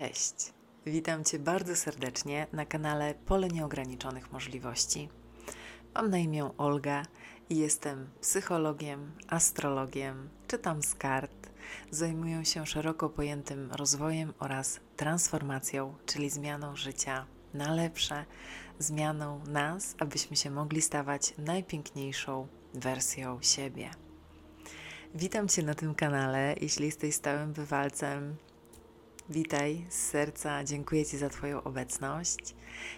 Cześć. Witam Cię bardzo serdecznie na kanale Pole Nieograniczonych Możliwości. Mam na imię Olga i jestem psychologiem, astrologiem, czytam z kart, zajmuję się szeroko pojętym rozwojem oraz transformacją, czyli zmianą życia na lepsze, zmianą nas, abyśmy się mogli stawać najpiękniejszą wersją siebie. Witam Cię na tym kanale. Jeśli jesteś stałym bywalcem, Witaj z serca, dziękuję Ci za Twoją obecność.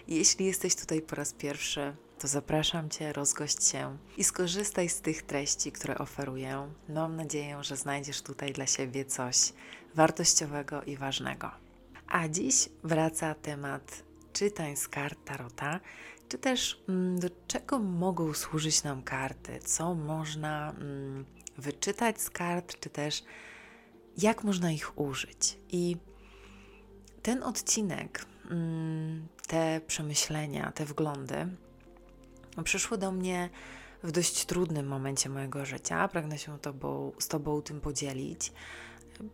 Jeśli jesteś tutaj po raz pierwszy, to zapraszam Cię, rozgość się i skorzystaj z tych treści, które oferuję. Mam nadzieję, że znajdziesz tutaj dla siebie coś wartościowego i ważnego. A dziś wraca temat czytań z kart Tarota, czy też mm, do czego mogą służyć nam karty, co można mm, wyczytać z kart, czy też jak można ich użyć. I ten odcinek, mm, te przemyślenia, te wglądy przyszły do mnie w dość trudnym momencie mojego życia. Pragnę się tobą, z Tobą tym podzielić,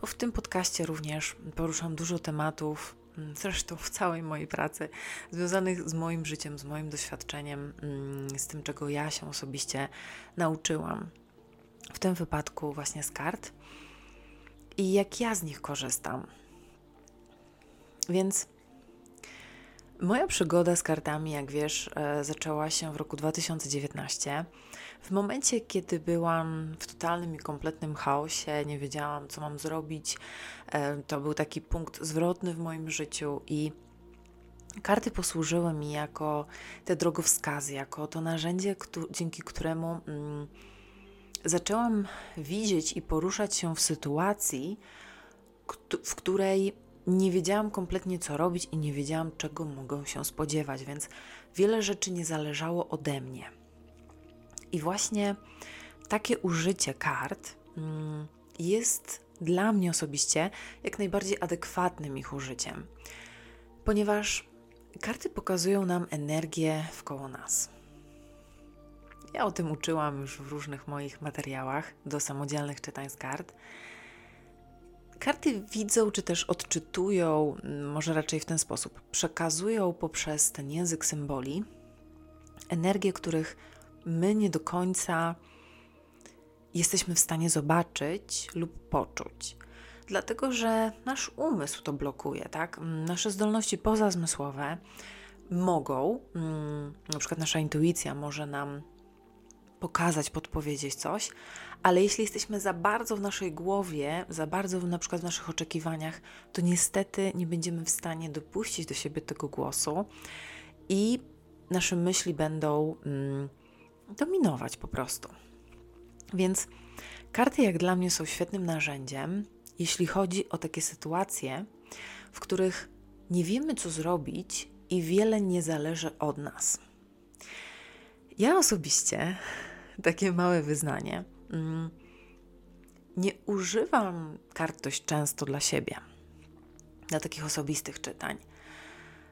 bo w tym podcaście również poruszam dużo tematów, mm, zresztą w całej mojej pracy, związanych z moim życiem, z moim doświadczeniem, mm, z tym, czego ja się osobiście nauczyłam. W tym wypadku właśnie z kart i jak ja z nich korzystam. Więc moja przygoda z kartami, jak wiesz, e, zaczęła się w roku 2019. W momencie, kiedy byłam w totalnym i kompletnym chaosie, nie wiedziałam, co mam zrobić. E, to był taki punkt zwrotny w moim życiu i karty posłużyły mi jako te drogowskazy, jako to narzędzie, dzięki któremu mm, zaczęłam widzieć i poruszać się w sytuacji, w której nie wiedziałam kompletnie, co robić i nie wiedziałam, czego mogę się spodziewać, więc wiele rzeczy nie zależało ode mnie. I właśnie takie użycie kart mm, jest dla mnie osobiście jak najbardziej adekwatnym ich użyciem, ponieważ karty pokazują nam energię wkoło nas. Ja o tym uczyłam już w różnych moich materiałach do samodzielnych czytań z kart. Karty widzą, czy też odczytują, może raczej w ten sposób, przekazują poprzez ten język symboli energie, których my nie do końca jesteśmy w stanie zobaczyć lub poczuć. Dlatego, że nasz umysł to blokuje, tak? Nasze zdolności pozazmysłowe mogą, mm, na przykład nasza intuicja może nam pokazać, podpowiedzieć coś, ale jeśli jesteśmy za bardzo w naszej głowie, za bardzo na przykład w naszych oczekiwaniach, to niestety nie będziemy w stanie dopuścić do siebie tego głosu i nasze myśli będą mm, dominować po prostu. Więc karty, jak dla mnie, są świetnym narzędziem, jeśli chodzi o takie sytuacje, w których nie wiemy, co zrobić i wiele nie zależy od nas. Ja osobiście takie małe wyznanie. Mm, nie używam kart dość często dla siebie, dla takich osobistych czytań.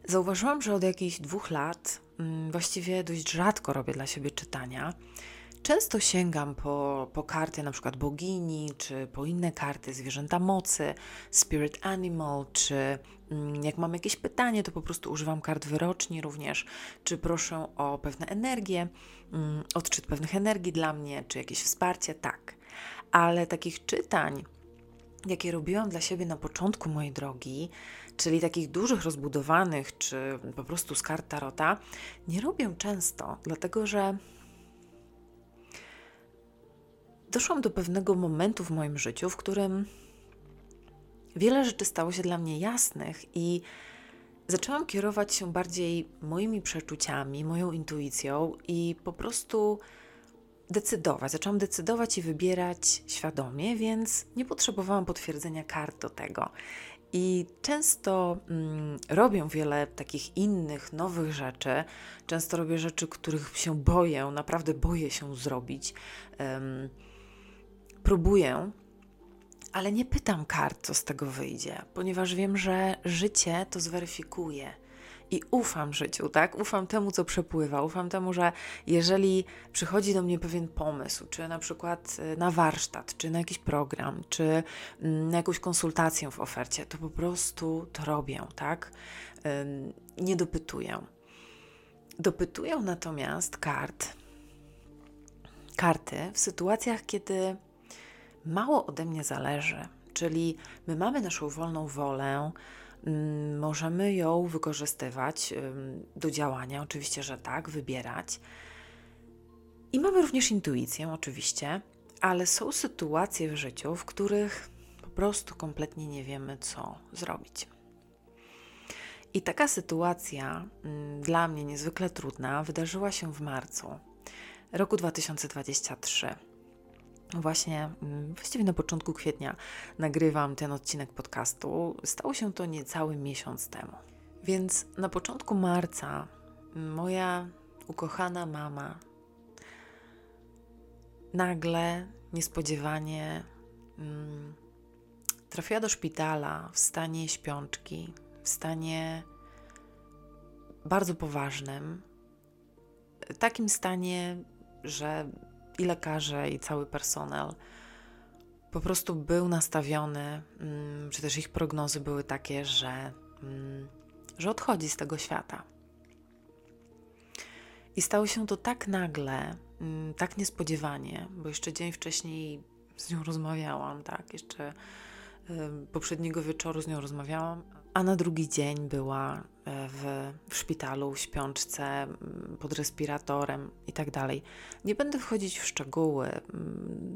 Zauważyłam, że od jakichś dwóch lat mm, właściwie dość rzadko robię dla siebie czytania. Często sięgam po, po karty na przykład bogini, czy po inne karty zwierzęta mocy, spirit animal, czy mm, jak mam jakieś pytanie, to po prostu używam kart wyroczni również, czy proszę o pewne energie, mm, odczyt pewnych energii dla mnie, czy jakieś wsparcie, tak. Ale takich czytań, jakie robiłam dla siebie na początku mojej drogi, czyli takich dużych, rozbudowanych, czy po prostu z kart tarota, nie robię często, dlatego że doszłam do pewnego momentu w moim życiu, w którym wiele rzeczy stało się dla mnie jasnych i zaczęłam kierować się bardziej moimi przeczuciami, moją intuicją i po prostu decydować. Zaczęłam decydować i wybierać świadomie, więc nie potrzebowałam potwierdzenia kart do tego. I często mm, robię wiele takich innych, nowych rzeczy. Często robię rzeczy, których się boję, naprawdę boję się zrobić. Um, próbuję, ale nie pytam kart, co z tego wyjdzie, ponieważ wiem, że życie to zweryfikuje. i ufam życiu, tak? Ufam temu, co przepływa, ufam temu, że jeżeli przychodzi do mnie pewien pomysł, czy na przykład y, na warsztat, czy na jakiś program, czy mm, na jakąś konsultację w ofercie, to po prostu to robię, tak? Nie dopytuję. Dopytuję natomiast kart, karty w sytuacjach, kiedy mało ode mnie zależy, czyli my mamy naszą wolną wolę, mm, możemy ją wykorzystywać do działania, oczywiście, że tak, wybierać. I mamy również intuicję, oczywiście, ale są sytuacje w życiu, w których po prostu kompletnie nie wiemy, co zrobić. I taka sytuacja, mm, dla mnie niezwykle trudna, wydarzyła się w marcu roku 2023. Właśnie mm, właściwie na początku kwietnia nagrywam ten odcinek podcastu. Stało się to niecały miesiąc temu. Więc na początku marca moja ukochana mama nagle, niespodziewanie mm, trafiła do szpitala w stanie śpiączki, w stanie bardzo poważnym, takim stanie, że i lekarze, i cały personel po prostu był nastawiony, mm, czy też ich prognozy były takie, że, mm, że odchodzi z tego świata. I stało się to tak nagle, mm, tak niespodziewanie, bo jeszcze dzień wcześniej z nią rozmawiałam, tak, jeszcze poprzedniego wieczoru z nią rozmawiałam, a na drugi dzień była e, w, w szpitalu, w śpiączce, pod respiratorem i tak dalej. Nie będę wchodzić w szczegóły,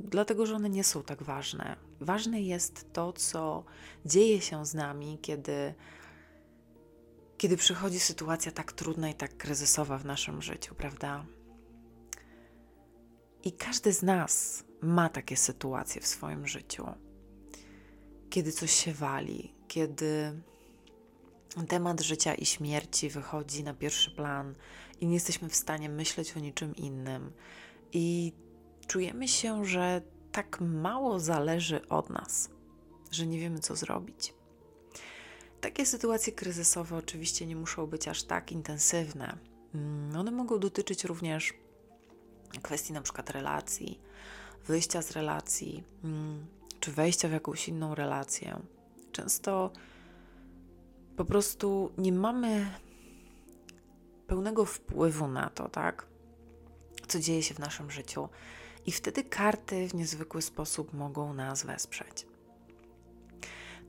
dlatego że one nie są tak ważne. Ważne jest to, co dzieje się z nami, kiedy, kiedy przychodzi sytuacja tak trudna i tak kryzysowa w naszym życiu, prawda? I każdy z nas ma takie sytuacje w swoim życiu. Kiedy coś się wali, kiedy temat życia i śmierci wychodzi na pierwszy plan i nie jesteśmy w stanie myśleć o niczym innym. I czujemy się, że tak mało zależy od nas, że nie wiemy, co zrobić. Takie sytuacje kryzysowe oczywiście nie muszą być aż tak intensywne. Mm, one mogą dotyczyć również kwestii na przykład relacji, wyjścia z relacji, mm, czy wejścia w jakąś inną relację. Często po prostu nie mamy pełnego wpływu na to, tak? Co dzieje się w naszym życiu. I wtedy karty w niezwykły sposób mogą nas wesprzeć.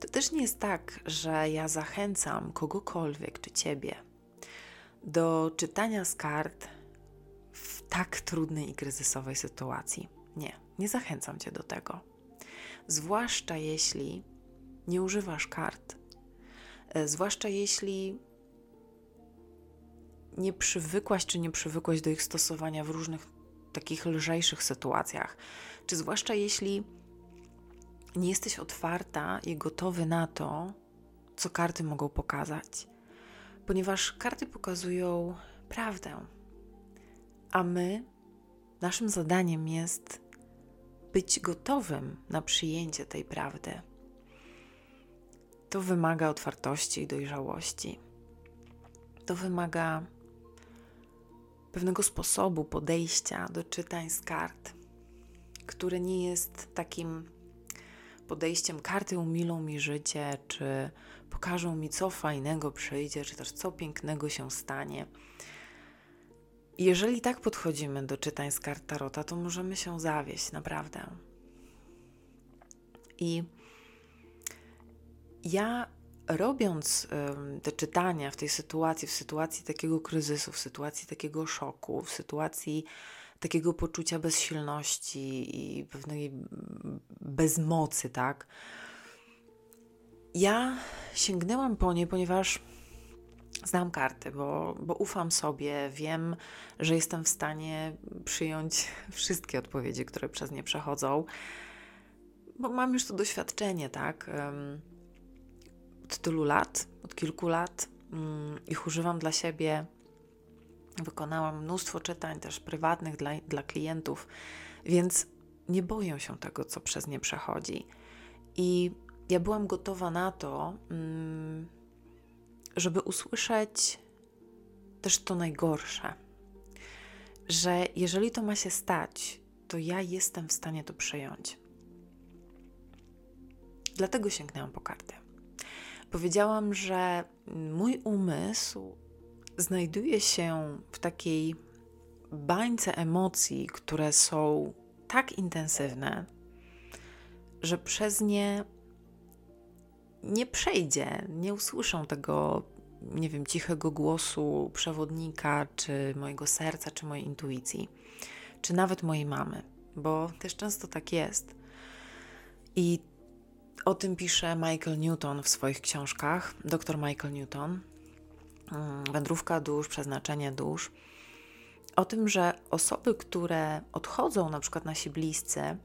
To też nie jest tak, że ja zachęcam kogokolwiek czy ciebie do czytania z kart w tak trudnej i kryzysowej sytuacji. Nie, nie zachęcam cię do tego. Zwłaszcza jeśli nie używasz kart E, zwłaszcza jeśli nie przywykłaś czy nie przywykłaś do ich stosowania w różnych takich lżejszych sytuacjach, czy zwłaszcza jeśli nie jesteś otwarta i gotowy na to, co karty mogą pokazać, ponieważ karty pokazują prawdę, a my, naszym zadaniem jest być gotowym na przyjęcie tej prawdy to wymaga otwartości i dojrzałości. To wymaga pewnego sposobu podejścia do czytań z kart, które nie jest takim podejściem karty umilą mi życie, czy pokażą mi, co fajnego przyjdzie, czy też co pięknego się stanie. Jeżeli tak podchodzimy do czytań z kart Tarota, to możemy się zawieść, naprawdę. I ja robiąc te czytania w tej sytuacji, w sytuacji takiego kryzysu, w sytuacji takiego szoku, w sytuacji takiego poczucia bezsilności i pewnej bezmocy, tak? Ja sięgnęłam po nie, ponieważ znam karty, bo, bo ufam sobie, wiem, że jestem w stanie przyjąć wszystkie odpowiedzi, które przez nie przechodzą, bo mam już to doświadczenie, tak? Od tylu lat, od kilku lat. Mm, ich używam dla siebie. Wykonałam mnóstwo czytań też prywatnych dla, dla klientów, więc nie boję się tego, co przez nie przechodzi. I ja byłam gotowa na to, mm, żeby usłyszeć też to najgorsze, że jeżeli to ma się stać, to ja jestem w stanie to przejąć. Dlatego sięgnęłam po kartę. Powiedziałam, że mój umysł znajduje się w takiej bańce emocji, które są tak intensywne, że przez nie nie przejdzie, nie usłyszą tego, nie wiem, cichego głosu przewodnika, czy mojego serca, czy mojej intuicji, czy nawet mojej mamy, bo też często tak jest. I o tym pisze Michael Newton w swoich książkach, dr Michael Newton, mm, Wędrówka dusz, przeznaczenie dusz. O tym, że osoby, które odchodzą, na przykład nasi bliscy,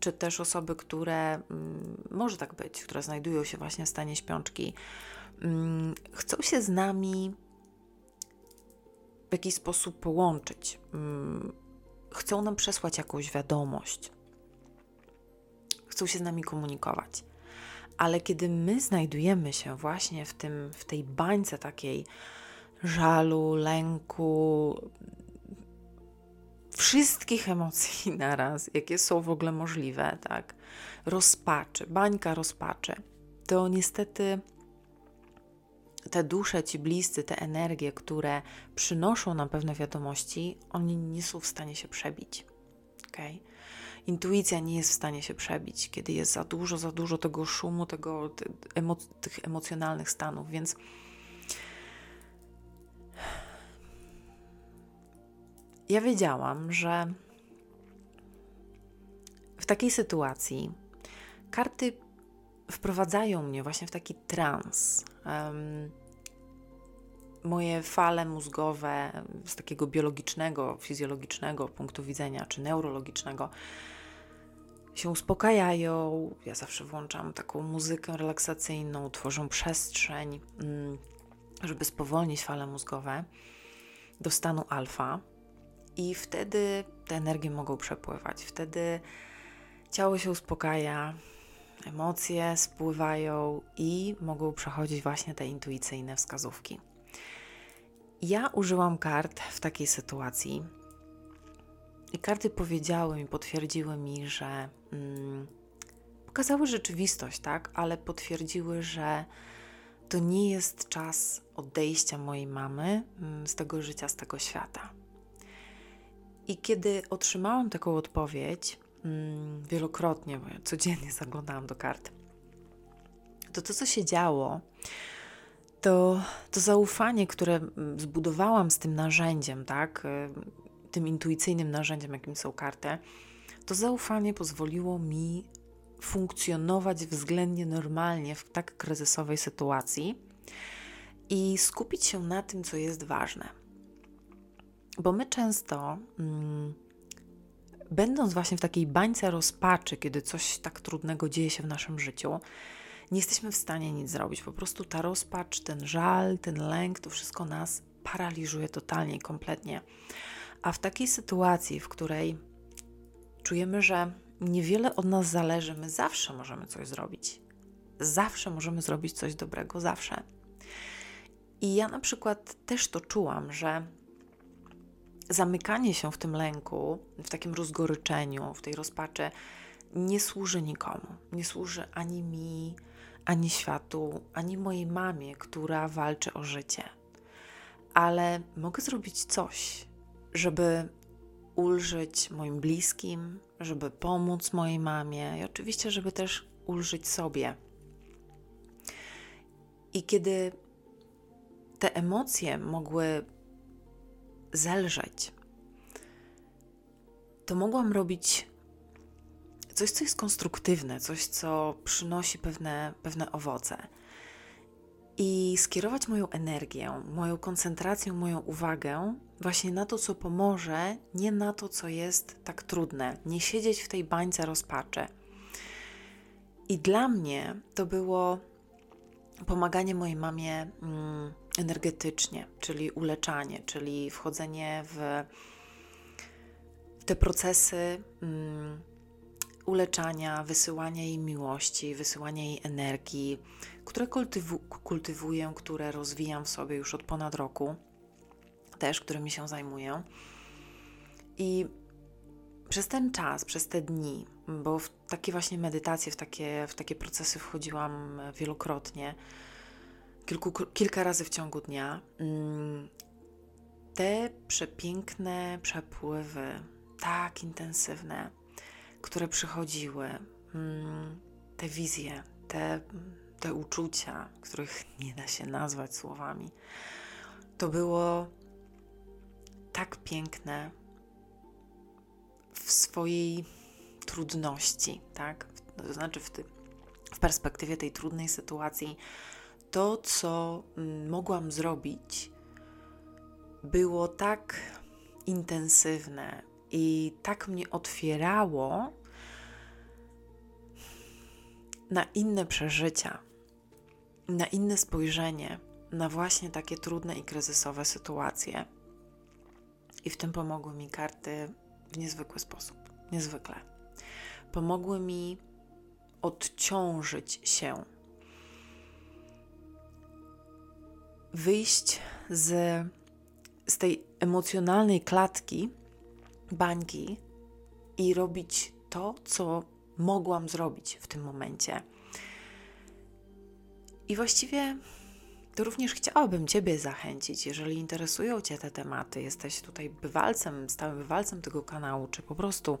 czy też osoby, które mm, może tak być, które znajdują się właśnie w stanie śpiączki, mm, chcą się z nami w jakiś sposób połączyć, mm, chcą nam przesłać jakąś wiadomość, chcą się z nami komunikować. Ale kiedy my znajdujemy się właśnie w, tym, w tej bańce takiej żalu, lęku, wszystkich emocji naraz, jakie są w ogóle możliwe, tak? Rozpaczy, bańka rozpaczy. To niestety te dusze, ci bliscy, te energie, które przynoszą nam pewne wiadomości, oni nie są w stanie się przebić. Okay? Intuicja nie jest w stanie się przebić, kiedy jest za dużo, za dużo tego szumu, tego, tych emocjonalnych stanów, więc ja wiedziałam, że w takiej sytuacji karty wprowadzają mnie właśnie w taki trans. Um, moje fale mózgowe z takiego biologicznego, fizjologicznego punktu widzenia, czy neurologicznego się uspokajają. Ja zawsze włączam taką muzykę relaksacyjną, tworzą przestrzeń, mm, żeby spowolnić fale mózgowe do stanu alfa. I wtedy te energie mogą przepływać. Wtedy ciało się uspokaja, emocje spływają i mogą przechodzić właśnie te intuicyjne wskazówki. Ja użyłam kart w takiej sytuacji i karty powiedziały mi, potwierdziły mi, że mm, pokazały rzeczywistość, tak, ale potwierdziły, że to nie jest czas odejścia mojej mamy mm, z tego życia, z tego świata. I kiedy otrzymałam taką odpowiedź, mm, wielokrotnie, bo ja codziennie zaglądałam do kart, to to, co się działo, to, to zaufanie, które mm, zbudowałam z tym narzędziem, tak, y, tym intuicyjnym narzędziem, jakim są karty, to zaufanie pozwoliło mi funkcjonować względnie normalnie w tak kryzysowej sytuacji i skupić się na tym, co jest ważne. Bo my często, mm, będąc właśnie w takiej bańce rozpaczy, kiedy coś tak trudnego dzieje się w naszym życiu, nie jesteśmy w stanie nic zrobić. Po prostu ta rozpacz, ten żal, ten lęk, to wszystko nas paraliżuje totalnie i kompletnie. A w takiej sytuacji, w której czujemy, że niewiele od nas zależy, my zawsze możemy coś zrobić. Zawsze możemy zrobić coś dobrego, zawsze. I ja na przykład też to czułam, że zamykanie się w tym lęku, w takim rozgoryczeniu, w tej rozpaczy, nie służy nikomu. Nie służy ani mi, ani światu, ani mojej mamie, która walczy o życie. Ale mogę zrobić coś, żeby ulżyć moim bliskim, żeby pomóc mojej mamie i oczywiście, żeby też ulżyć sobie. I kiedy te emocje mogły zelżeć, to mogłam robić coś, co jest konstruktywne, coś, co przynosi pewne, pewne owoce. I skierować moją energię, moją koncentrację, moją uwagę właśnie na to, co pomoże, nie na to, co jest tak trudne. Nie siedzieć w tej bańce rozpaczy. I dla mnie to było pomaganie mojej mamie. Mm, energetycznie, czyli uleczanie, czyli wchodzenie w, te procesy um, uleczania, wysyłania jej miłości, wysyłania jej energii, które kultywu, kultywuję, które rozwijam w sobie już od ponad roku. też, którymi się zajmuję. I przez ten czas, przez te dni, bo w takie właśnie medytacje, w takie, w takie procesy wchodziłam wielokrotnie, kilku, kilka razy w ciągu dnia, mm, te przepiękne przepływy, tak intensywne, które przychodziły, mm, te wizje, te, te uczucia, których nie da się nazwać słowami, to było tak piękne w swojej trudności, tak? To znaczy w, ty, w perspektywie tej trudnej sytuacji, to, co mm, mogłam zrobić, było tak intensywne i tak mnie otwierało na inne przeżycia, na inne spojrzenie na właśnie takie trudne i kryzysowe sytuacje. I w tym pomogły mi karty w niezwykły sposób. Niezwykle. Pomogły mi odciążyć się, wyjść z, z tej emocjonalnej klatki, bańki i robić to, co mogłam zrobić w tym momencie. I właściwie to również chciałabym Ciebie zachęcić, jeżeli interesują Cię te tematy, jesteś tutaj bywalcem, stałym bywalcem tego kanału, czy po prostu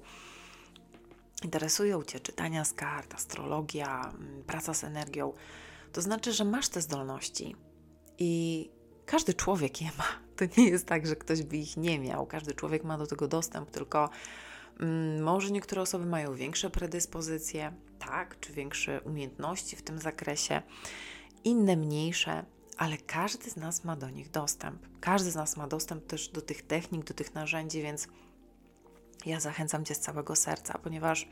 interesują Cię czytania z kart, astrologia, mm, praca z energią, to znaczy, że masz te zdolności i każdy człowiek je ma. To nie jest tak, że ktoś by ich nie miał. Każdy człowiek ma do tego dostęp, tylko mm, może niektóre osoby mają większe predyspozycje, tak, czy większe umiejętności w tym zakresie, inne mniejsze ale każdy z nas ma do nich dostęp. Każdy z nas ma dostęp też do tych technik, do tych narzędzi, więc ja zachęcam Cię z całego serca, ponieważ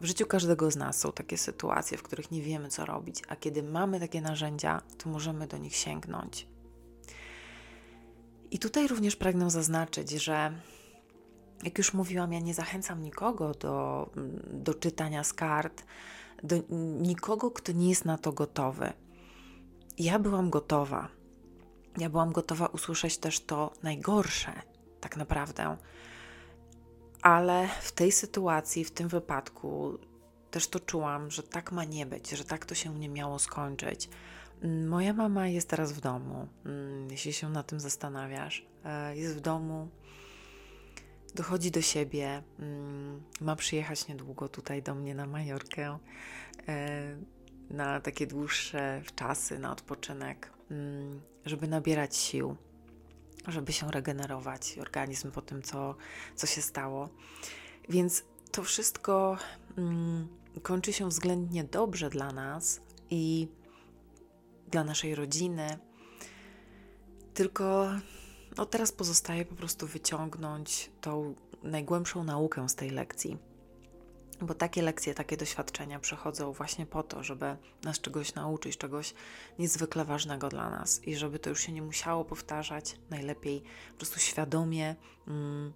w życiu każdego z nas są takie sytuacje, w których nie wiemy, co robić, a kiedy mamy takie narzędzia, to możemy do nich sięgnąć. I tutaj również pragnę zaznaczyć, że jak już mówiłam, ja nie zachęcam nikogo do, do czytania z kart, do nikogo, kto nie jest na to gotowy ja byłam gotowa. Ja byłam gotowa usłyszeć też to najgorsze, tak naprawdę. Ale w tej sytuacji, w tym wypadku, też to czułam, że tak ma nie być, że tak to się nie miało skończyć. Moja mama jest teraz w domu, mm, jeśli się na tym zastanawiasz. E, jest w domu, dochodzi do siebie, mm, ma przyjechać niedługo tutaj do mnie na Majorkę e, na takie dłuższe czasy, na odpoczynek, mm, żeby nabierać sił, żeby się regenerować organizm po tym, co, co się stało. Więc to wszystko mm, kończy się względnie dobrze dla nas i dla naszej rodziny. Tylko no teraz pozostaje po prostu wyciągnąć tą najgłębszą naukę z tej lekcji bo takie lekcje, takie doświadczenia przychodzą właśnie po to, żeby nas czegoś nauczyć, czegoś niezwykle ważnego dla nas i żeby to już się nie musiało powtarzać, najlepiej po prostu świadomie mm,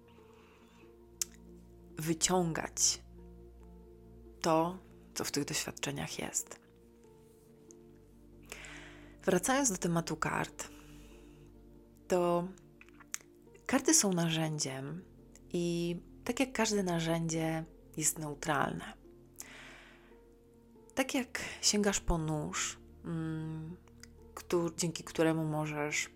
wyciągać to, co w tych doświadczeniach jest. Wracając do tematu kart, to karty są narzędziem i tak jak każde narzędzie, jest neutralne. Tak jak sięgasz po nóż, mm, dzięki któremu możesz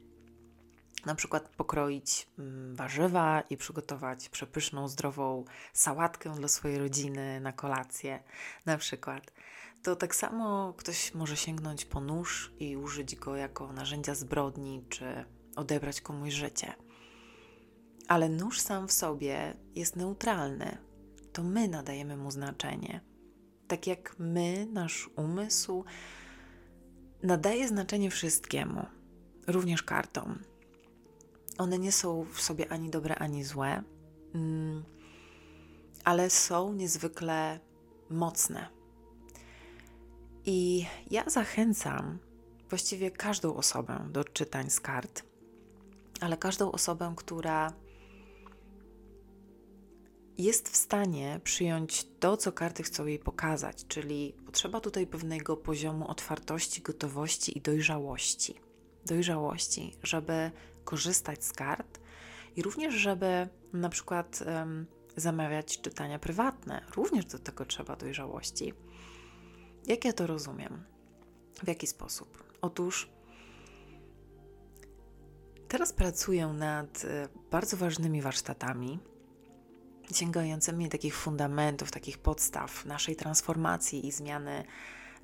na przykład pokroić mm, warzywa i przygotować przepyszną, zdrową sałatkę dla swojej rodziny na kolację, na przykład. To tak samo ktoś może sięgnąć po nóż i użyć go jako narzędzia zbrodni, czy odebrać komuś życie. Ale nóż sam w sobie jest neutralny, to my nadajemy mu znaczenie. Tak jak my, nasz umysł, nadaje znaczenie wszystkiemu, również kartom. One nie są w sobie ani dobre, ani złe, mm, ale są niezwykle mocne. I ja zachęcam właściwie każdą osobę do czytań z kart, ale każdą osobę, która jest w stanie przyjąć to, co karty chcą jej pokazać, czyli potrzeba tutaj pewnego poziomu otwartości, gotowości i dojrzałości. Dojrzałości, żeby korzystać z kart i również, żeby na przykład um, zamawiać czytania prywatne. Również do tego trzeba dojrzałości. Jak ja to rozumiem? W jaki sposób? Otóż teraz pracuję nad e, bardzo ważnymi warsztatami, sięgającymi takich fundamentów, takich podstaw naszej transformacji i zmiany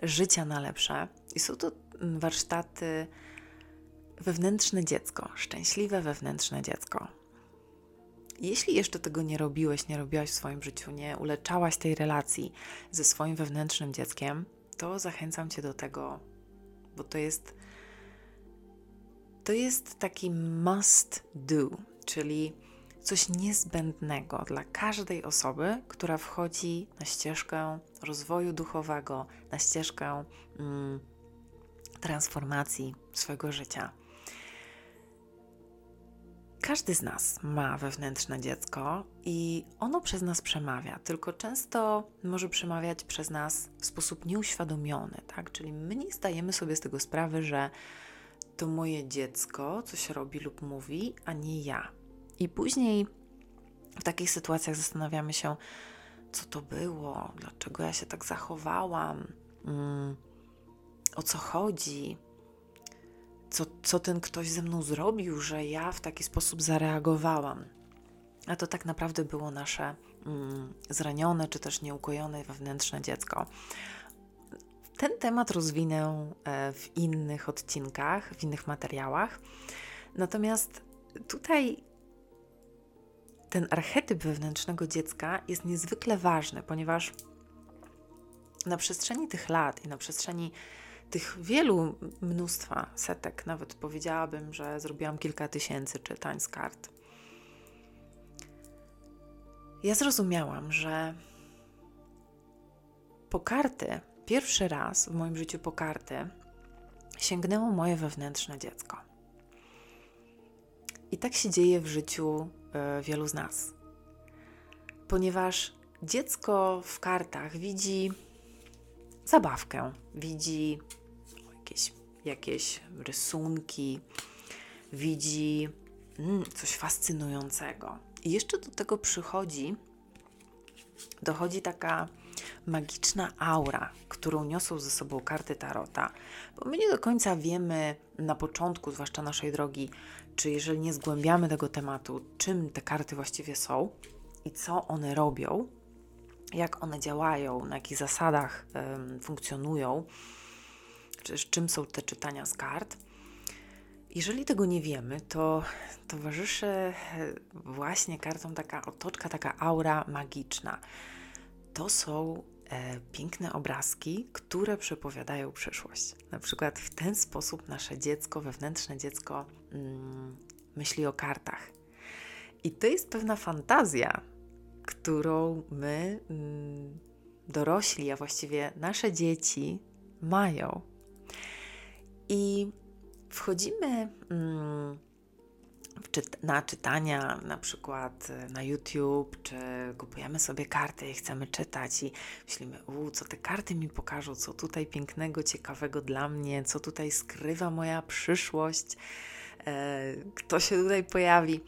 życia na lepsze. I są to warsztaty wewnętrzne dziecko, szczęśliwe wewnętrzne dziecko. Jeśli jeszcze tego nie robiłeś, nie robiłaś w swoim życiu, nie uleczałaś tej relacji ze swoim wewnętrznym dzieckiem, to zachęcam Cię do tego, bo to jest to jest taki must do, czyli coś niezbędnego dla każdej osoby, która wchodzi na ścieżkę rozwoju duchowego, na ścieżkę mm, transformacji swojego życia. Każdy z nas ma wewnętrzne dziecko i ono przez nas przemawia, tylko często może przemawiać przez nas w sposób nieuświadomiony, tak? Czyli my nie zdajemy sobie z tego sprawy, że to moje dziecko coś robi lub mówi, a nie ja. I później w takich sytuacjach zastanawiamy się, co to było, dlaczego ja się tak zachowałam, mm, o co chodzi, co, co ten ktoś ze mną zrobił, że ja w taki sposób zareagowałam. A to tak naprawdę było nasze mm, zranione czy też nieukojone wewnętrzne dziecko. Ten temat rozwinę e, w innych odcinkach, w innych materiałach. Natomiast tutaj ten archetyp wewnętrznego dziecka jest niezwykle ważny, ponieważ na przestrzeni tych lat i na przestrzeni tych wielu mnóstwa, setek, nawet powiedziałabym, że zrobiłam kilka tysięcy czytań z kart. Ja zrozumiałam, że po karty, pierwszy raz w moim życiu po karty, sięgnęło moje wewnętrzne dziecko. I tak się dzieje w życiu wielu z nas. Ponieważ dziecko w kartach widzi zabawkę, widzi jakieś, jakieś rysunki, widzi mm, coś fascynującego. I jeszcze do tego przychodzi, dochodzi taka magiczna aura, którą niosą ze sobą karty Tarota, bo my nie do końca wiemy na początku, zwłaszcza naszej drogi, czy jeżeli nie zgłębiamy tego tematu, czym te karty właściwie są i co one robią, jak one działają, na jakich zasadach funkcjonują, czy czym są te czytania z kart. Jeżeli tego nie wiemy, to towarzyszy e, właśnie kartom taka otoczka, taka aura magiczna. To są e, piękne obrazki, które przepowiadają przyszłość. Na przykład w ten sposób nasze dziecko, wewnętrzne dziecko, myśli o kartach. I to jest pewna fantazja, którą my, mm, dorośli, a właściwie nasze dzieci, mają. I wchodzimy mm, na czytania, na przykład e, na YouTube, czy kupujemy sobie karty i chcemy czytać i myślimy, u, co te karty mi pokażą, co tutaj pięknego, ciekawego dla mnie, co tutaj skrywa moja przyszłość, kto się tutaj pojawi.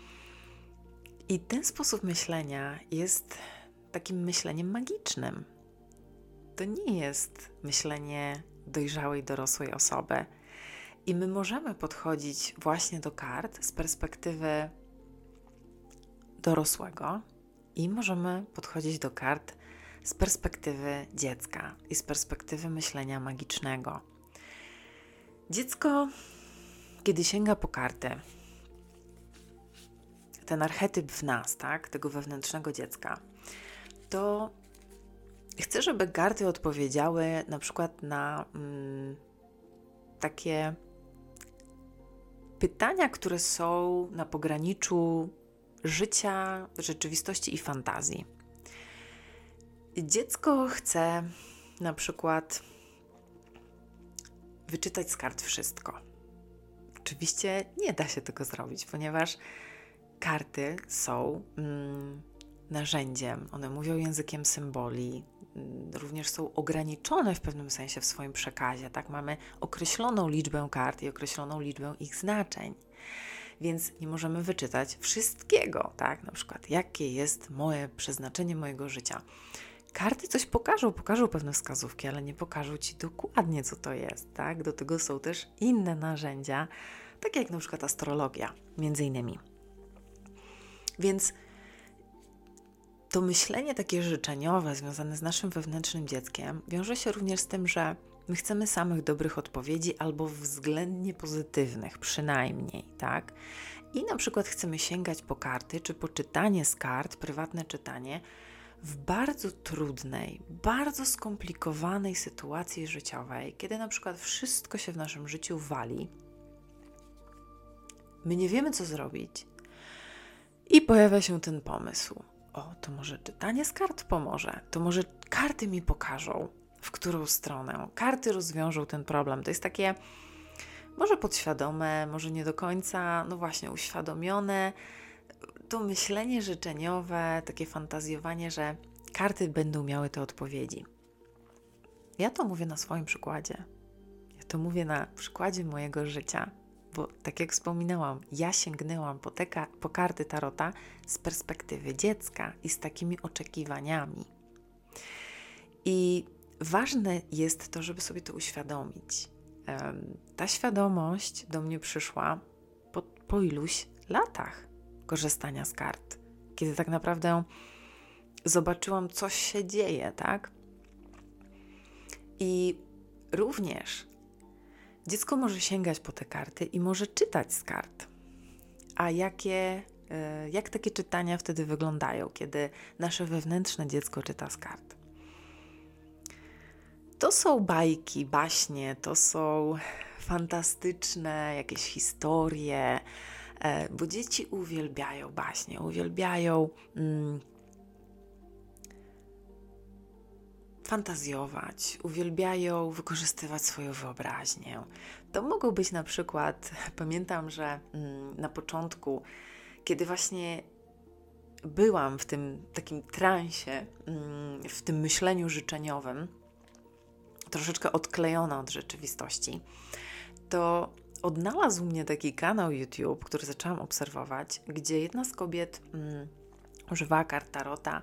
I ten sposób myślenia jest takim myśleniem magicznym. To nie jest myślenie dojrzałej, dorosłej osoby. I my możemy podchodzić właśnie do kart z perspektywy dorosłego i możemy podchodzić do kart z perspektywy dziecka i z perspektywy myślenia magicznego. Dziecko, kiedy sięga po karty, ten archetyp w nas, tak, tego wewnętrznego dziecka, to chcę, żeby karty odpowiedziały na przykład na mm, takie pytania, które są na pograniczu życia, rzeczywistości i fantazji. Dziecko chce na przykład wyczytać z kart wszystko. Oczywiście nie da się tego zrobić, ponieważ karty są mm, narzędziem, one mówią językiem symboli, mm, również są ograniczone w pewnym sensie w swoim przekazie. Tak, mamy określoną liczbę kart i określoną liczbę ich znaczeń. więc nie możemy wyczytać wszystkiego, tak? Na przykład, jakie jest moje przeznaczenie mojego życia. Karty coś pokażą, pokażą pewne wskazówki, ale nie pokażą ci dokładnie, co to jest, tak? Do tego są też inne narzędzia, takie jak na przykład astrologia, między innymi. Więc to myślenie takie życzeniowe, związane z naszym wewnętrznym dzieckiem, wiąże się również z tym, że my chcemy samych dobrych odpowiedzi albo względnie pozytywnych, przynajmniej, tak? I na przykład chcemy sięgać po karty, czy po czytanie z kart, prywatne czytanie, w bardzo trudnej, bardzo skomplikowanej sytuacji życiowej, kiedy na przykład wszystko się w naszym życiu wali, my nie wiemy, co zrobić, i pojawia się ten pomysł. O, to może czytanie z kart pomoże, to może karty mi pokażą, w którą stronę. Karty rozwiążą ten problem. To jest takie może podświadome, może nie do końca, no właśnie, uświadomione. To myślenie życzeniowe, takie fantazjowanie, że karty będą miały te odpowiedzi. Ja to mówię na swoim przykładzie. Ja to mówię na przykładzie mojego życia, bo tak jak wspominałam, ja sięgnęłam po, te, po karty tarota z perspektywy dziecka i z takimi oczekiwaniami. I ważne jest to, żeby sobie to uświadomić. Ta świadomość do mnie przyszła po, po iluś latach korzystania z kart, kiedy tak naprawdę zobaczyłam, coś się dzieje, tak? I również dziecko może sięgać po te karty i może czytać z kart. A jakie, e, jak takie czytania wtedy wyglądają, kiedy nasze wewnętrzne dziecko czyta z kart? To są bajki, baśnie, to są fantastyczne jakieś historie, bo dzieci uwielbiają baśnie, uwielbiają mm, fantazjować, uwielbiają wykorzystywać swoją wyobraźnię. To mogą być na przykład, pamiętam, że mm, na początku, kiedy właśnie byłam w tym takim transie, mm, w tym myśleniu życzeniowym, troszeczkę odklejona od rzeczywistości, to odnalazł mnie taki kanał YouTube, który zaczęłam obserwować, gdzie jedna z kobiet mm, używała kart tarota,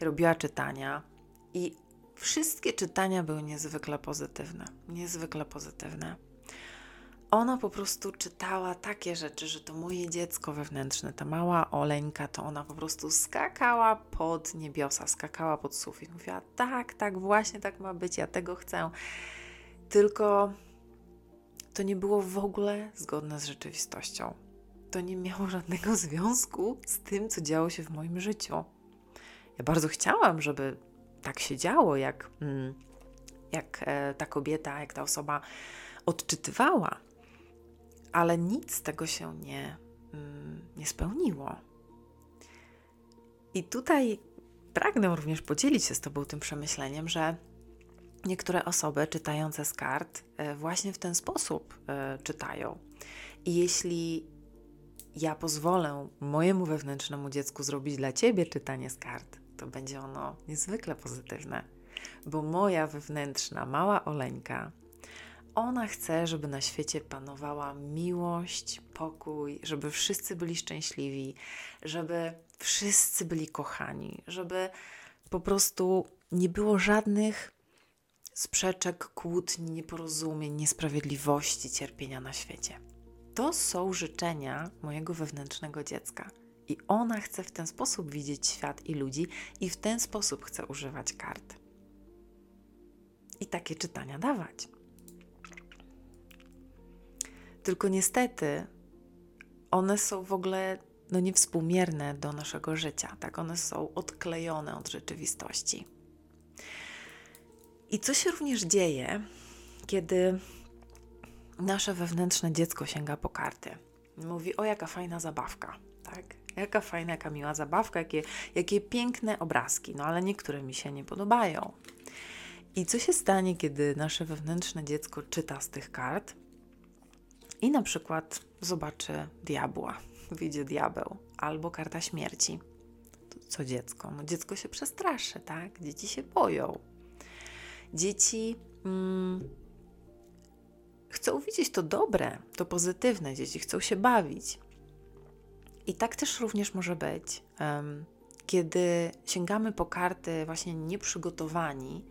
robiła czytania i wszystkie czytania były niezwykle pozytywne. Niezwykle pozytywne. Ona po prostu czytała takie rzeczy, że to moje dziecko wewnętrzne, ta mała Oleńka, to ona po prostu skakała pod niebiosa, skakała pod sufit. Mówiła, tak, tak, właśnie tak ma być, ja tego chcę. Tylko to nie było w ogóle zgodne z rzeczywistością. To nie miało żadnego związku z tym, co działo się w moim życiu. Ja bardzo chciałam, żeby tak się działo, jak, mm, jak e, ta kobieta, jak ta osoba odczytywała, ale nic z tego się nie, mm, nie spełniło. I tutaj pragnę również podzielić się z Tobą tym przemyśleniem, że niektóre osoby czytające z kart e, właśnie w ten sposób e, czytają. I jeśli ja pozwolę mojemu wewnętrznemu dziecku zrobić dla Ciebie czytanie z kart, to będzie ono niezwykle pozytywne, bo moja wewnętrzna mała Oleńka, ona chce, żeby na świecie panowała miłość, pokój, żeby wszyscy byli szczęśliwi, żeby wszyscy byli kochani, żeby po prostu nie było żadnych sprzeczek, kłótni, nieporozumień, niesprawiedliwości, cierpienia na świecie. To są życzenia mojego wewnętrznego dziecka. I ona chce w ten sposób widzieć świat i ludzi, i w ten sposób chce używać kart. I takie czytania dawać. Tylko niestety one są w ogóle no, niewspółmierne do naszego życia, tak? One są odklejone od rzeczywistości. I co się również dzieje, kiedy nasze wewnętrzne dziecko sięga po karty? Mówi: O, jaka fajna zabawka, tak? Jaka fajna, jaka miła zabawka, jakie, jakie piękne obrazki, no ale niektóre mi się nie podobają. I co się stanie, kiedy nasze wewnętrzne dziecko czyta z tych kart i na przykład zobaczy diabła, widzi diabeł albo karta śmierci? Co dziecko? No dziecko się przestraszy, tak? Dzieci się boją. Dzieci mm, chcą widzieć to dobre, to pozytywne. Dzieci chcą się bawić. I tak też również może być, um, kiedy sięgamy po karty właśnie nieprzygotowani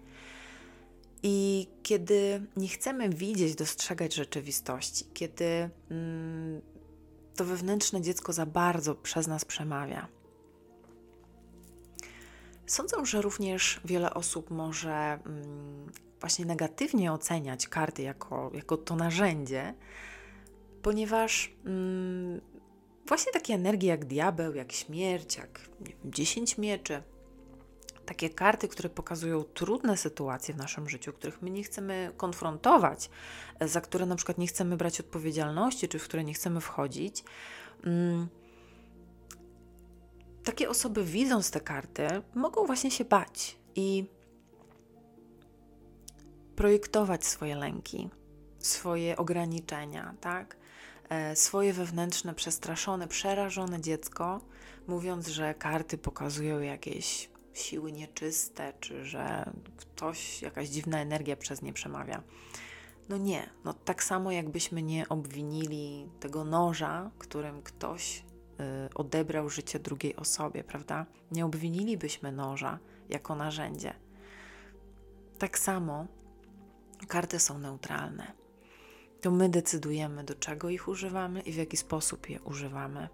i kiedy nie chcemy widzieć, dostrzegać rzeczywistości, kiedy mm, to wewnętrzne dziecko za bardzo przez nas przemawia. Sądzę, że również wiele osób może mm, właśnie negatywnie oceniać karty jako, jako to narzędzie, ponieważ mm, właśnie takie energie jak diabeł, jak śmierć, jak nie wiem, dziesięć mieczy, takie karty, które pokazują trudne sytuacje w naszym życiu, których my nie chcemy konfrontować, za które na przykład nie chcemy brać odpowiedzialności, czy w które nie chcemy wchodzić. Mm, takie osoby, widząc te karty, mogą właśnie się bać i projektować swoje lęki, swoje ograniczenia, tak? E, swoje wewnętrzne, przestraszone, przerażone dziecko, mówiąc, że karty pokazują jakieś siły nieczyste, czy że ktoś, jakaś dziwna energia przez nie przemawia. No nie, no tak samo jakbyśmy nie obwinili tego noża, którym ktoś odebrał życie drugiej osobie, prawda? Nie obwinilibyśmy noża jako narzędzie. Tak samo karty są neutralne. To my decydujemy, do czego ich używamy i w jaki sposób je używamy.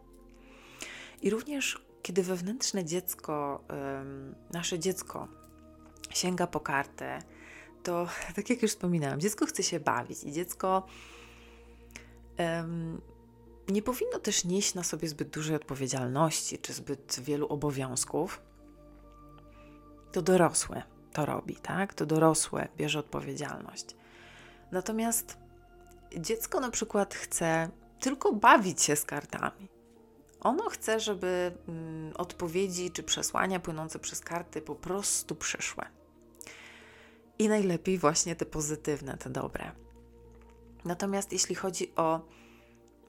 I również kiedy wewnętrzne dziecko, nasze dziecko sięga po kartę, to tak jak już wspominałam, dziecko chce się bawić i dziecko nie powinno też nieść na sobie zbyt dużej odpowiedzialności czy zbyt wielu obowiązków. To dorosłe to robi, tak? To dorosłe bierze odpowiedzialność. Natomiast dziecko na przykład chce tylko bawić się z kartami. Ono chce, żeby mm, odpowiedzi czy przesłania płynące przez karty po prostu przyszły. I najlepiej właśnie te pozytywne, te dobre. Natomiast jeśli chodzi o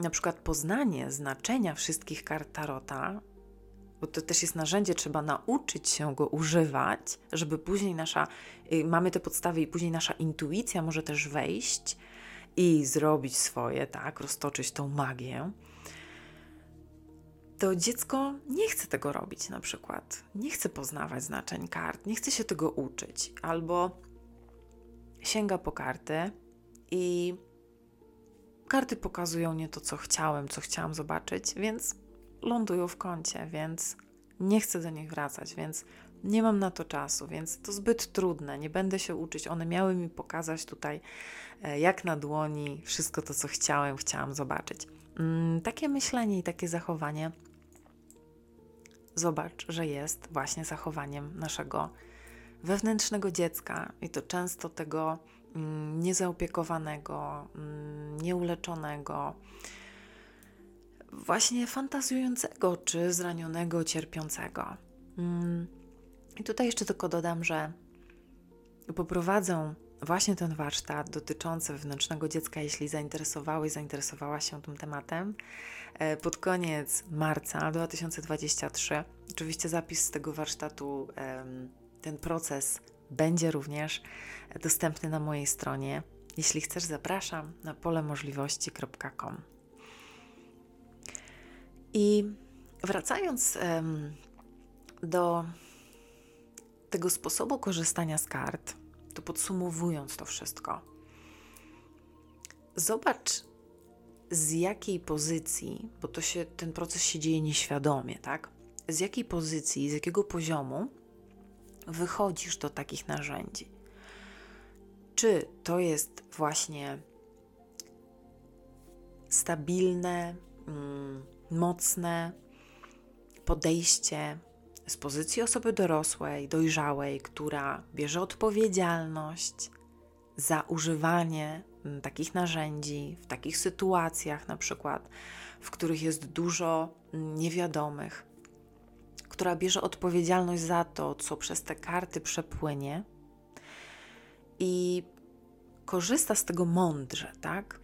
na przykład poznanie znaczenia wszystkich kart tarota, bo to też jest narzędzie, trzeba nauczyć się go używać, żeby później nasza, y, mamy te podstawy i później nasza intuicja może też wejść i zrobić swoje, tak, roztoczyć tą magię. To dziecko nie chce tego robić na przykład. Nie chce poznawać znaczeń kart, nie chce się tego uczyć, albo sięga po karty i karty pokazują nie to, co chciałem, co chciałam zobaczyć, więc lądują w kącie, więc nie chcę do nich wracać, więc nie mam na to czasu, więc to zbyt trudne, nie będę się uczyć. One miały mi pokazać tutaj, e, jak na dłoni, wszystko to, co chciałem, chciałam zobaczyć. Mm, takie myślenie i takie zachowanie zobacz, że jest właśnie zachowaniem naszego wewnętrznego dziecka i to często tego niezaopiekowanego, mm, nieuleczonego, właśnie fantazjującego czy zranionego, cierpiącego. Mm. I tutaj jeszcze tylko dodam, że poprowadzę właśnie ten warsztat dotyczący wewnętrznego dziecka, jeśli zainteresowałeś, zainteresowała się tym tematem, e, pod koniec marca 2023. Oczywiście zapis z tego warsztatu, ten proces będzie również dostępny na mojej stronie. Jeśli chcesz, zapraszam na polemożliwości.com. I wracając do tego sposobu korzystania z kart, to podsumowując to wszystko, zobacz z jakiej pozycji, bo to się, ten proces się dzieje nieświadomie, tak? Z jakiej pozycji, z jakiego poziomu wychodzisz do takich narzędzi. Czy to jest właśnie stabilne, mm, mocne podejście z pozycji osoby dorosłej, dojrzałej, która bierze odpowiedzialność za używanie mm, takich narzędzi w takich sytuacjach, na przykład, w których jest dużo mm, niewiadomych, która bierze odpowiedzialność za to, co przez te karty przepłynie i korzysta z tego mądrze, tak?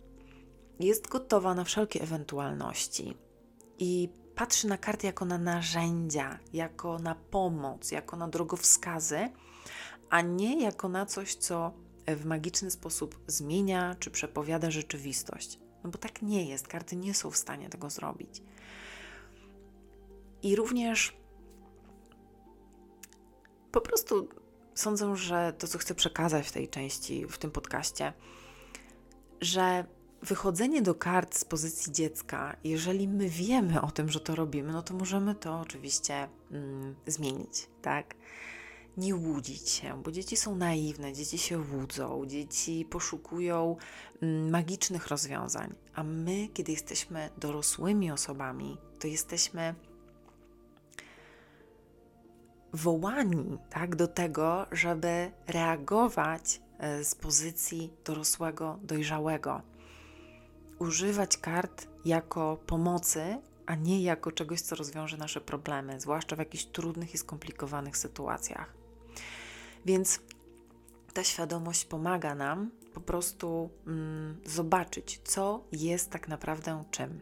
Jest gotowa na wszelkie ewentualności i patrzy na karty jako na narzędzia, jako na pomoc, jako na drogowskazy, a nie jako na coś, co w magiczny sposób zmienia czy przepowiada rzeczywistość. No bo tak nie jest, karty nie są w stanie tego zrobić. I również po prostu sądzę, że to, co chcę przekazać w tej części, w tym podcaście, że wychodzenie do kart z pozycji dziecka, jeżeli my wiemy o tym, że to robimy, no to możemy to oczywiście mm, zmienić, tak? Nie łudzić się, bo dzieci są naiwne, dzieci się łudzą, dzieci poszukują mm, magicznych rozwiązań, a my, kiedy jesteśmy dorosłymi osobami, to jesteśmy wołani tak, do tego, żeby reagować e, z pozycji dorosłego, dojrzałego. Używać kart jako pomocy, a nie jako czegoś, co rozwiąże nasze problemy, zwłaszcza w jakichś trudnych i skomplikowanych sytuacjach. Więc ta świadomość pomaga nam po prostu mm, zobaczyć, co jest tak naprawdę czym.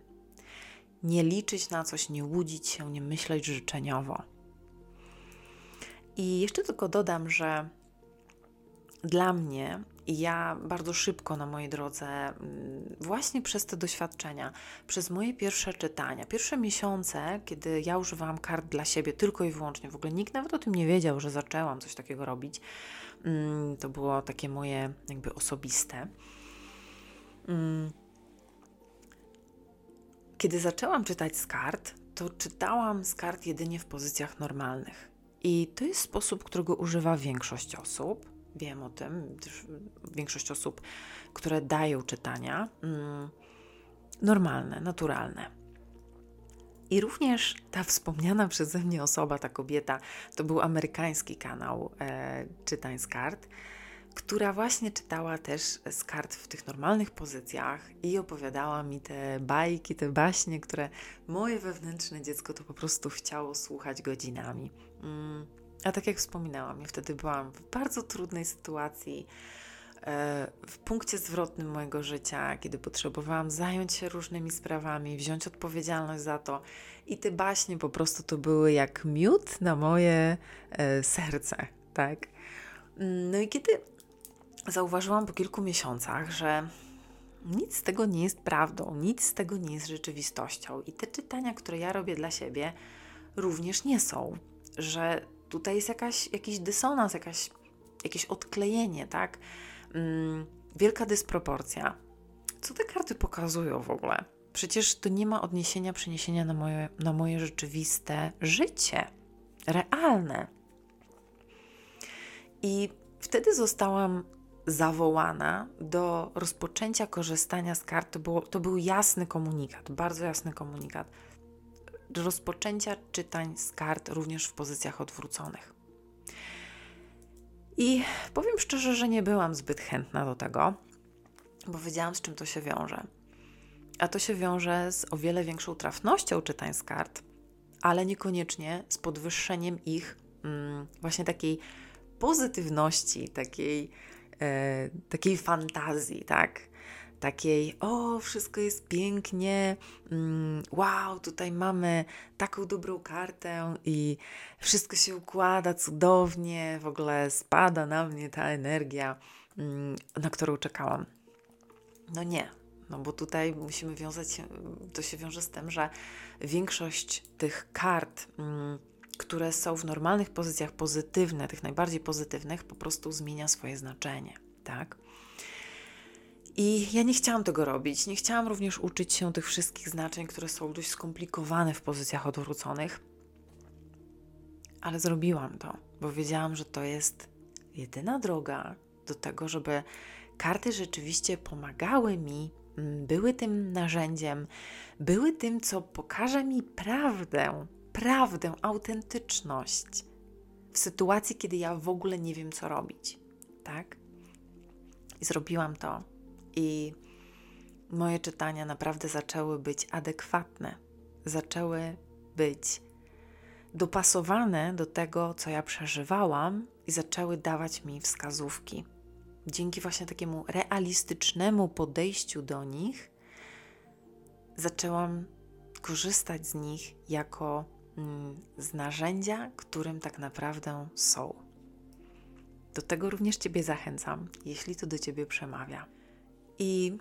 Nie liczyć na coś, nie łudzić się, nie myśleć życzeniowo. I jeszcze tylko dodam, że dla mnie ja bardzo szybko na mojej drodze, mm, właśnie przez te doświadczenia, przez moje pierwsze czytania, pierwsze miesiące, kiedy ja używałam kart dla siebie tylko i wyłącznie, w ogóle nikt nawet o tym nie wiedział, że zaczęłam coś takiego robić. Mm, to było takie moje jakby osobiste. Mm. Kiedy zaczęłam czytać z kart, to czytałam z kart jedynie w pozycjach normalnych. I to jest sposób, którego używa większość osób. Wiem o tym, większość osób, które dają czytania, mm, normalne, naturalne. I również ta wspomniana przeze mnie osoba, ta kobieta, to był amerykański kanał e, Czytań z kart, która właśnie czytała też z kart w tych normalnych pozycjach i opowiadała mi te bajki, te baśnie, które moje wewnętrzne dziecko to po prostu chciało słuchać godzinami. Mm. A tak jak wspominałam, ja wtedy byłam w bardzo trudnej sytuacji, e, w punkcie zwrotnym mojego życia, kiedy potrzebowałam zająć się różnymi sprawami, wziąć odpowiedzialność za to. I te baśnie po prostu to były jak miód na moje e, serce, tak? Mm, no i kiedy zauważyłam po kilku miesiącach, że nic z tego nie jest prawdą, nic z tego nie jest rzeczywistością. I te czytania, które ja robię dla siebie, również nie są że tutaj jest jakaś, jakiś dysonans, jakaś, jakieś odklejenie, tak? Mm, wielka dysproporcja. Co te karty pokazują w ogóle? Przecież to nie ma odniesienia, przeniesienia na moje, na moje rzeczywiste życie, realne. I wtedy zostałam zawołana do rozpoczęcia korzystania z kart. To, było, to był jasny komunikat, bardzo jasny komunikat rozpoczęcia czytań z kart również w pozycjach odwróconych. I powiem szczerze, że nie byłam zbyt chętna do tego, bo wiedziałam, z czym to się wiąże. A to się wiąże z o wiele większą trafnością czytań z kart, ale niekoniecznie z podwyższeniem ich mm, właśnie takiej pozytywności, takiej, takiej fantazji, tak? takiej, o, wszystko jest pięknie, mm, wow, tutaj mamy taką dobrą kartę i wszystko się układa cudownie, w ogóle spada na mnie ta energia, mm, na którą czekałam. No nie, no bo tutaj musimy wiązać to się wiąże z tym, że większość tych kart, mm, które są w normalnych pozycjach pozytywne, tych najbardziej pozytywnych, po prostu zmienia swoje znaczenie, tak? I ja nie chciałam tego robić. Nie chciałam również uczyć się tych wszystkich znaczeń, które są dość skomplikowane w pozycjach odwróconych. Ale zrobiłam to, bo wiedziałam, że to jest jedyna droga do tego, żeby karty rzeczywiście pomagały mi, mm, były tym narzędziem, były tym, co pokaże mi prawdę, prawdę, autentyczność w sytuacji, kiedy ja w ogóle nie wiem, co robić. Tak? I zrobiłam to i moje czytania naprawdę zaczęły być adekwatne, zaczęły być dopasowane do tego, co ja przeżywałam, i zaczęły dawać mi wskazówki. Dzięki właśnie takiemu realistycznemu podejściu do nich, zaczęłam korzystać z nich jako z narzędzia, którym tak naprawdę są. Do tego również Ciebie zachęcam, jeśli to do Ciebie przemawia. I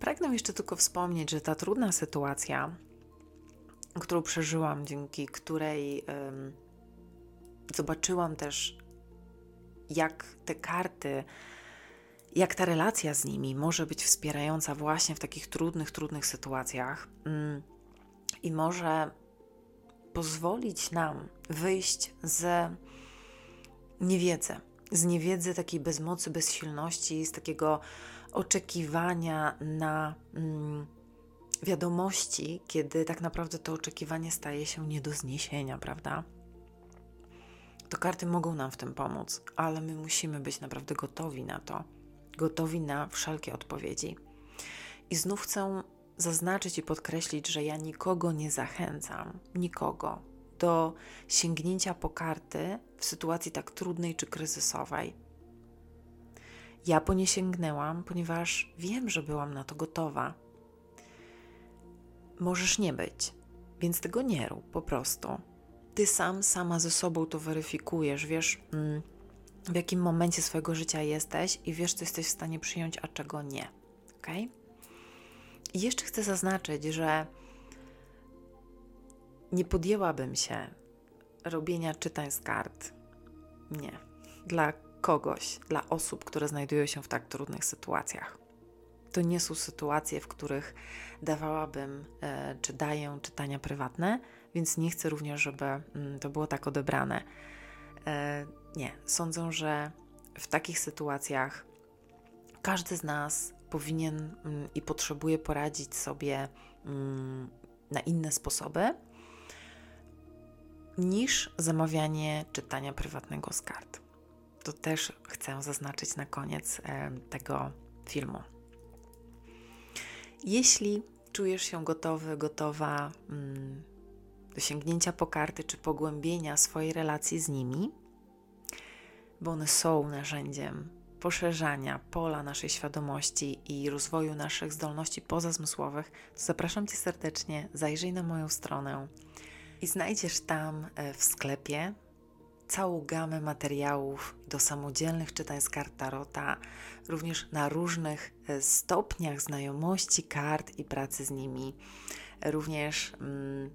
pragnę jeszcze tylko wspomnieć, że ta trudna sytuacja, którą przeżyłam, dzięki której zobaczyłam też, jak te karty, jak ta relacja z nimi może być wspierająca właśnie w takich trudnych, trudnych sytuacjach um, i może pozwolić nam wyjść z niewiedzy, z niewiedzy takiej bezmocy, bezsilności, z takiego oczekiwania na mm, wiadomości, kiedy tak naprawdę to oczekiwanie staje się nie do zniesienia, prawda? To karty mogą nam w tym pomóc, ale my musimy być naprawdę gotowi na to, gotowi na wszelkie odpowiedzi. I znów chcę zaznaczyć i podkreślić, że ja nikogo nie zachęcam, nikogo do sięgnięcia po karty w sytuacji tak trudnej czy kryzysowej. Ja po nie sięgnęłam, ponieważ wiem, że byłam na to gotowa. Możesz nie być, więc tego nie rób po prostu. Ty sam, sama ze sobą to weryfikujesz, wiesz, mm, w jakim momencie swojego życia jesteś i wiesz, co jesteś w stanie przyjąć, a czego nie. Ok? I jeszcze chcę zaznaczyć, że nie podjęłabym się robienia czytań z kart. Nie. Dla kogoś, dla osób, które znajdują się w tak trudnych sytuacjach. To nie są sytuacje, w których dawałabym e, czy daję czytania prywatne, więc nie chcę również, żeby mm, to było tak odebrane. E, nie, sądzę, że w takich sytuacjach każdy z nas powinien mm, i potrzebuje poradzić sobie mm, na inne sposoby niż zamawianie czytania prywatnego z kart. To też chcę zaznaczyć na koniec e, tego filmu. Jeśli czujesz się gotowy, gotowa mm, do sięgnięcia po karty czy pogłębienia swojej relacji z nimi, bo one są narzędziem poszerzania pola naszej świadomości i rozwoju naszych zdolności pozazmysłowych, to zapraszam Cię serdecznie, zajrzyj na moją stronę i znajdziesz tam e, w sklepie całą gamę materiałów do samodzielnych czytań z kart Tarota, również na różnych e, stopniach znajomości kart i pracy z nimi. Również mm,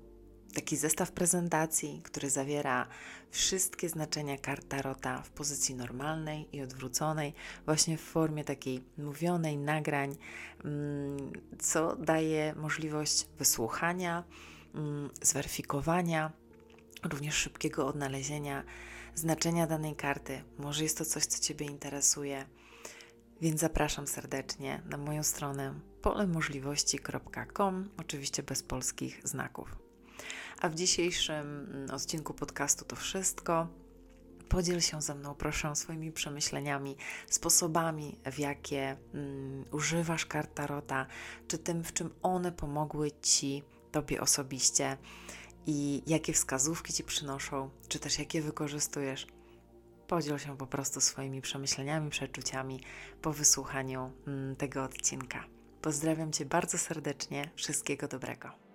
taki zestaw prezentacji, który zawiera wszystkie znaczenia kart Tarota w pozycji normalnej i odwróconej, właśnie w formie takiej mówionej, nagrań, mm, co daje możliwość wysłuchania Mm, zweryfikowania, również szybkiego odnalezienia znaczenia danej karty. Może jest to coś, co Ciebie interesuje. Więc zapraszam serdecznie na moją stronę polemożliwości.com, oczywiście bez polskich znaków. A w dzisiejszym mm, odcinku podcastu to wszystko. Podziel się ze mną, proszę, swoimi przemyśleniami, sposobami, w jakie um, używasz kart Tarota, czy tym, w czym one pomogły Ci Tobie osobiście i jakie wskazówki Ci przynoszą, czy też jakie wykorzystujesz. Podziel się po prostu swoimi przemyśleniami, przeczuciami po wysłuchaniu mm, tego odcinka. Pozdrawiam Cię bardzo serdecznie, wszystkiego dobrego.